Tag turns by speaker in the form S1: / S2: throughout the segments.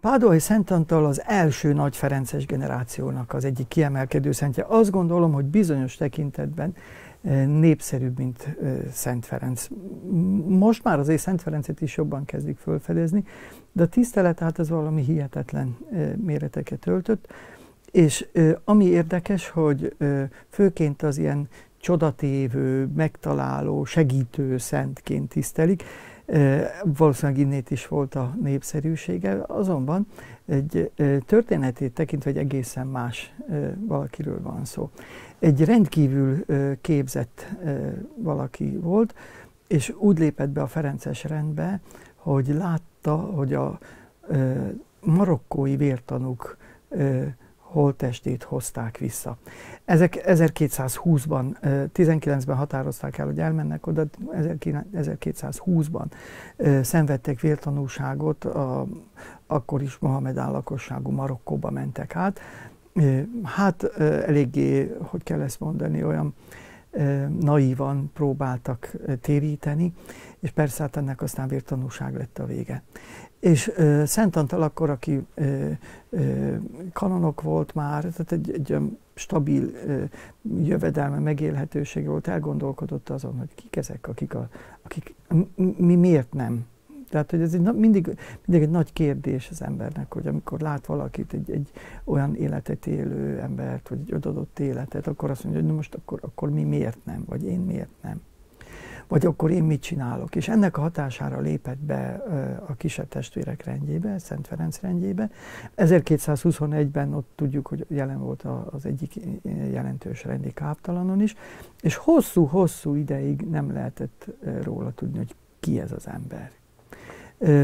S1: Pádóai Szent Antal az első nagy Ferences generációnak az egyik kiemelkedő szentje. Azt gondolom, hogy bizonyos tekintetben eh, népszerűbb, mint eh, Szent Ferenc. Most már azért Szent Ferencet is jobban kezdik fölfedezni, de a tisztelet hát az valami hihetetlen eh, méreteket öltött. És ami érdekes, hogy főként az ilyen csodatévő, megtaláló, segítő szentként tisztelik, valószínűleg innét is volt a népszerűsége, azonban egy történetét tekintve egy egészen más valakiről van szó. Egy rendkívül képzett valaki volt, és úgy lépett be a Ferences rendbe, hogy látta, hogy a marokkói vértanúk holttestét hozták vissza. Ezek 1220-ban, 19-ben határozták el, hogy elmennek oda, 1220-ban szenvedtek vértanúságot, a, akkor is Mohamed állakosságú Marokkóba mentek át. Hát eléggé, hogy kell ezt mondani, olyan naívan próbáltak téríteni, és persze hát ennek aztán vértanúság lett a vége. És uh, Szent Antal akkor, aki kanonok volt már, tehát egy, egy stabil jövedelme, megélhetősége volt, elgondolkodott azon, hogy kik ezek, akik, a, akik mi miért nem. Tehát, hogy ez egy, mindig, mindig egy nagy kérdés az embernek, hogy amikor lát valakit, egy, egy olyan életet élő embert, vagy egy adott életet, akkor azt mondja, hogy most akkor, akkor mi miért nem, vagy én miért nem vagy akkor én mit csinálok. És ennek a hatására lépett be a kisebb testvérek rendjébe, Szent Ferenc rendjébe. 1221-ben ott tudjuk, hogy jelen volt az egyik jelentős rendi káptalanon is, és hosszú-hosszú ideig nem lehetett róla tudni, hogy ki ez az ember.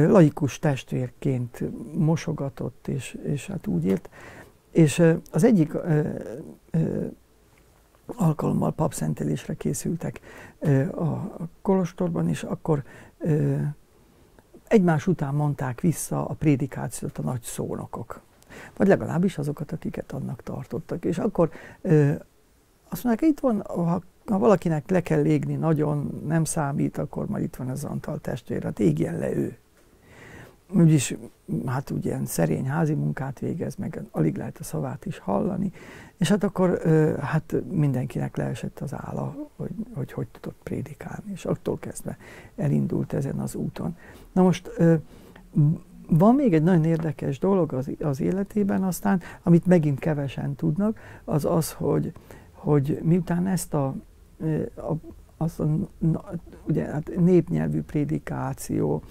S1: Laikus testvérként mosogatott, és, és hát úgy élt. És az egyik alkalommal papszentelésre készültek a kolostorban, és akkor egymás után mondták vissza a prédikációt a nagy szónokok. Vagy legalábbis azokat, akiket annak tartottak. És akkor azt mondják, itt van, ha, ha valakinek le kell légni nagyon, nem számít, akkor majd itt van az Antal testvér, hát égjen le ő úgyis hát ugye ilyen szerény házi munkát végez, meg alig lehet a szavát is hallani, és hát akkor hát mindenkinek leesett az álla, hogy, hogy hogy tudott prédikálni, és attól kezdve elindult ezen az úton. Na most van még egy nagyon érdekes dolog az, az életében aztán, amit megint kevesen tudnak, az az, hogy, hogy miután ezt a, a az a, ugye, hát népnyelvű prédikáció,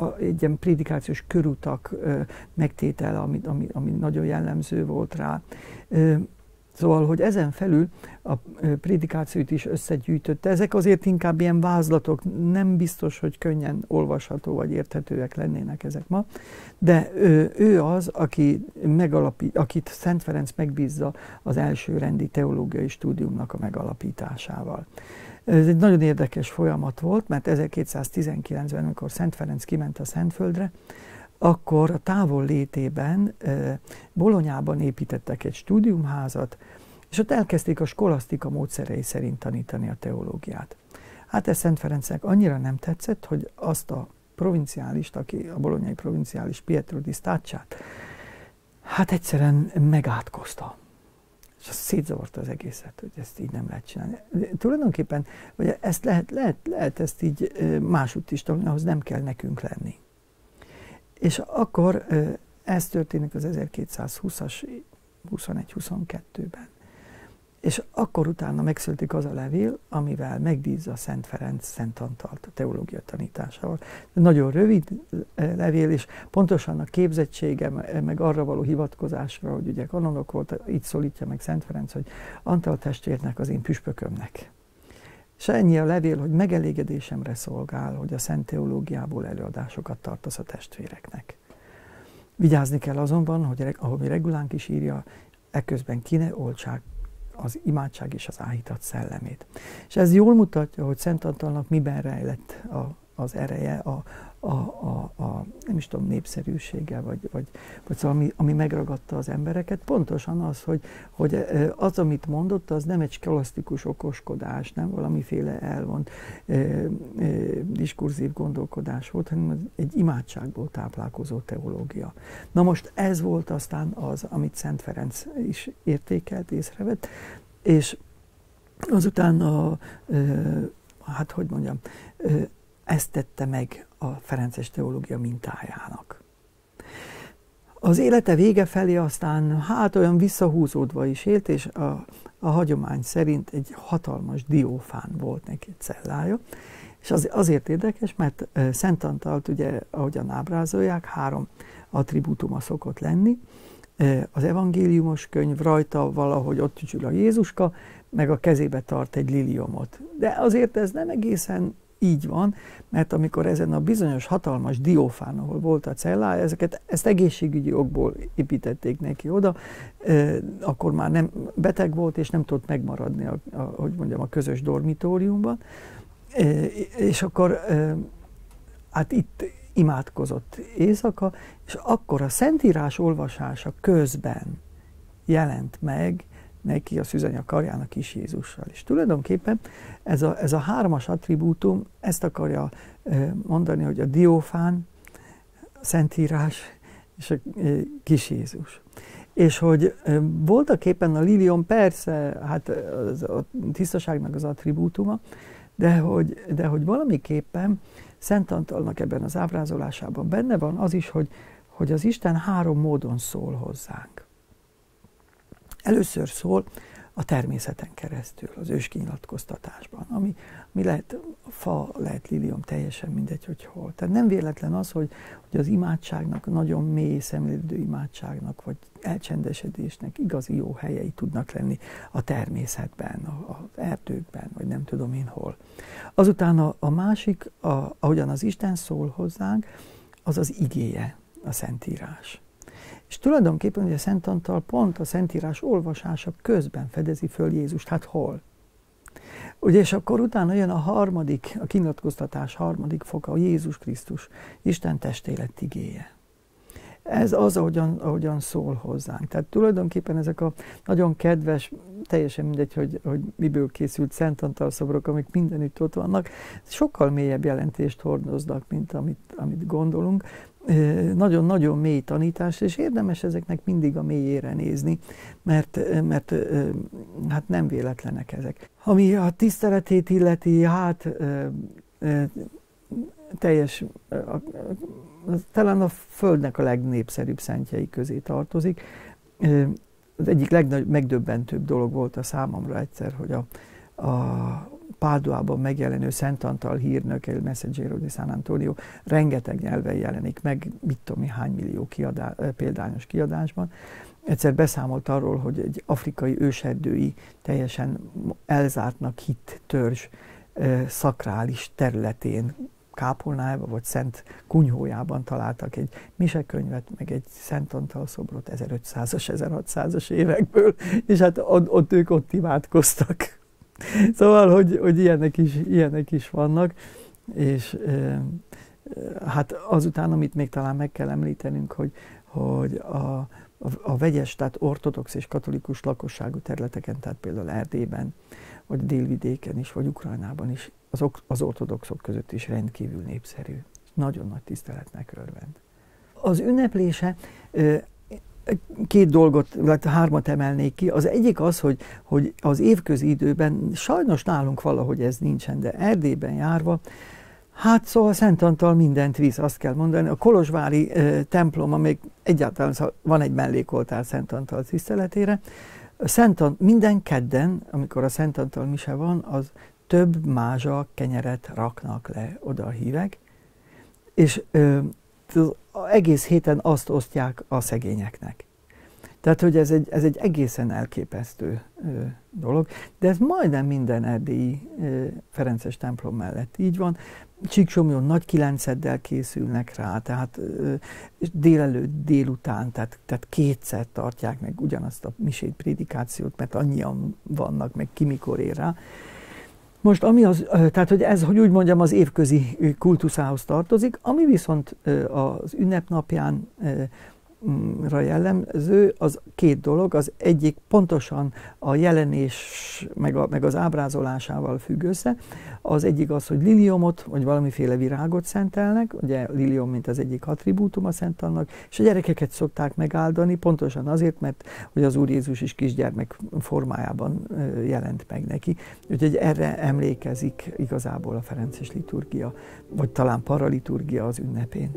S1: a, egy ilyen prédikációs körutak ö, megtétele, ami, ami, ami nagyon jellemző volt rá. Ö, Szóval, hogy ezen felül a prédikációt is összegyűjtötte. Ezek azért inkább ilyen vázlatok, nem biztos, hogy könnyen olvasható vagy érthetőek lennének ezek ma, de ő, ő az, aki megalapít, akit Szent Ferenc megbízza az első rendi teológiai stúdiumnak a megalapításával. Ez egy nagyon érdekes folyamat volt, mert 1219-ben, amikor Szent Ferenc kiment a Szentföldre, akkor a távol létében Bolonyában építettek egy stúdiumházat, és ott elkezdték a skolasztika módszerei szerint tanítani a teológiát. Hát ez Szent Ferencnek annyira nem tetszett, hogy azt a provinciálist, aki a bolonyai provinciális Pietro di Stacciát, hát egyszerűen megátkozta. És az szétzavarta az egészet, hogy ezt így nem lehet csinálni. De tulajdonképpen, hogy ezt lehet, lehet, lehet ezt így másútt is tanulni, ahhoz nem kell nekünk lenni. És akkor ez történik az 1220-as, 21-22-ben. És akkor utána megszületik az a levél, amivel megbízza Szent Ferenc Szent Antalt a teológia tanításával. Nagyon rövid levél, és pontosan a képzettsége, meg arra való hivatkozásra, hogy ugye kanonok volt, így szólítja meg Szent Ferenc, hogy Antal testvérnek az én püspökömnek. És ennyi a levél, hogy megelégedésemre szolgál, hogy a Szent Teológiából előadásokat tartasz a testvéreknek. Vigyázni kell azonban, hogy ahogy regulánk is írja, ekközben ki ne oltsák az imádság és az áhítat szellemét. És ez jól mutatja, hogy Szent Antalnak miben rejlett a, az ereje, a, a, a, a nem is tudom, népszerűsége, vagy, vagy, vagy szóval ami, ami megragadta az embereket, pontosan az, hogy, hogy az, amit mondott, az nem egy skolasztikus okoskodás, nem valamiféle elvont e, e, diskurzív gondolkodás volt, hanem egy imádságból táplálkozó teológia. Na most ez volt aztán az, amit Szent Ferenc is értékelt, észrevett, és azután a, hát hogy mondjam, ezt tette meg a Ferences teológia mintájának. Az élete vége felé aztán hát olyan visszahúzódva is élt, és a, a hagyomány szerint egy hatalmas diófán volt neki cellája, és az, azért érdekes, mert Szent Antalt ugye, ahogyan ábrázolják, három attribútuma szokott lenni, az evangéliumos könyv rajta valahogy ott csücsül a Jézuska, meg a kezébe tart egy liliomot. De azért ez nem egészen így van, mert amikor ezen a bizonyos hatalmas diófán, ahol volt a cellája, ezeket, ezt egészségügyi okból építették neki oda, akkor már nem beteg volt, és nem tudott megmaradni, a, a, hogy mondjam, a közös dormitóriumban. És akkor hát itt imádkozott éjszaka, és akkor a Szentírás olvasása közben jelent meg neki a szüzanya karjának is Jézussal. És tulajdonképpen ez a, ez a hármas attribútum ezt akarja mondani, hogy a diófán, a Szentírás és a kis Jézus. És hogy voltak éppen a lilium persze, hát a tisztaságnak az attribútuma, de hogy, de hogy valamiképpen Szent Antalnak ebben az ábrázolásában benne van az is, hogy, hogy az Isten három módon szól hozzánk. Először szól a természeten keresztül, az őskinyilatkoztatásban, ami, ami lehet fa, lehet lilium, teljesen mindegy, hogy hol. Tehát nem véletlen az, hogy, hogy az imádságnak, nagyon mély szemlélődő imádságnak, vagy elcsendesedésnek igazi jó helyei tudnak lenni a természetben, az erdőkben, vagy nem tudom én hol. Azután a, a másik, a, ahogyan az Isten szól hozzánk, az az igéje, a Szentírás. És tulajdonképpen ugye Szent Antal pont a Szentírás olvasása közben fedezi föl Jézust. Hát hol? Ugye, és akkor utána jön a harmadik, a kinyilatkoztatás harmadik foka, a Jézus Krisztus, Isten testélet igéje. Ez az, ahogyan, ahogyan szól hozzánk. Tehát tulajdonképpen ezek a nagyon kedves, teljesen mindegy, hogy, hogy miből készült Szent Antal szobrok, amik mindenütt ott vannak, sokkal mélyebb jelentést hordoznak, mint amit, amit gondolunk nagyon-nagyon mély tanítás, és érdemes ezeknek mindig a mélyére nézni, mert, mert hát nem véletlenek ezek. Ami a tiszteletét illeti, hát teljes, talán a Földnek a legnépszerűbb szentjei közé tartozik. Az egyik legnagyobb, megdöbbentőbb dolog volt a számomra egyszer, hogy a, a Páduában megjelenő Szent Antal hírnök, El Messaggero di San Antonio, rengeteg nyelven jelenik meg, mit tudom hány millió kiadá, példányos kiadásban. Egyszer beszámolt arról, hogy egy afrikai őserdői, teljesen elzártnak hit törzs szakrális területén kápolnájába vagy Szent Kunyhójában találtak egy misekönyvet, meg egy Szent Antal szobrot 1500-as, 1600-as évekből, és hát ott, ott ők ott imádkoztak. Szóval, hogy, hogy ilyenek, is, ilyenek is vannak, és e, hát azután, amit még talán meg kell említenünk, hogy, hogy a, a, a vegyes, tehát ortodox és katolikus lakosságú területeken, tehát például Erdélyben, vagy délvidéken is, vagy Ukrajnában is, az, az ortodoxok között is rendkívül népszerű. Nagyon nagy tiszteletnek örvend. Az ünneplése két dolgot, vagy hármat emelnék ki. Az egyik az, hogy, hogy az évközi időben, sajnos nálunk valahogy ez nincsen, de Erdélyben járva, Hát szóval Szent Antal mindent visz, azt kell mondani. A Kolozsvári e, templom, még egyáltalán szóval van egy mellékoltár Szent Antal tiszteletére, Szent Antal, minden kedden, amikor a Szent Antal mise van, az több mázsa kenyeret raknak le oda a hívek, és e, egész héten azt osztják a szegényeknek. Tehát, hogy ez egy, ez egy egészen elképesztő ö, dolog, de ez majdnem minden erdélyi ö, Ferences templom mellett így van. Csíksomjon nagy kilenceddel készülnek rá, tehát ö, délelőtt, délután, tehát, tehát kétszer tartják meg ugyanazt a misét, prédikációt, mert annyian vannak, meg ki mikor ér rá. Most ami az, tehát hogy ez, hogy úgy mondjam, az évközi kultuszához tartozik, ami viszont az ünnepnapján jellemző, az két dolog. Az egyik pontosan a jelenés meg, a, meg az ábrázolásával függ össze. Az egyik az, hogy liliomot, vagy valamiféle virágot szentelnek, ugye lilium, mint az egyik attribútum a Szent Annak, és a gyerekeket szokták megáldani, pontosan azért, mert hogy az Úr Jézus is kisgyermek formájában jelent meg neki. Úgyhogy erre emlékezik igazából a Ferences liturgia, vagy talán paraliturgia az ünnepén.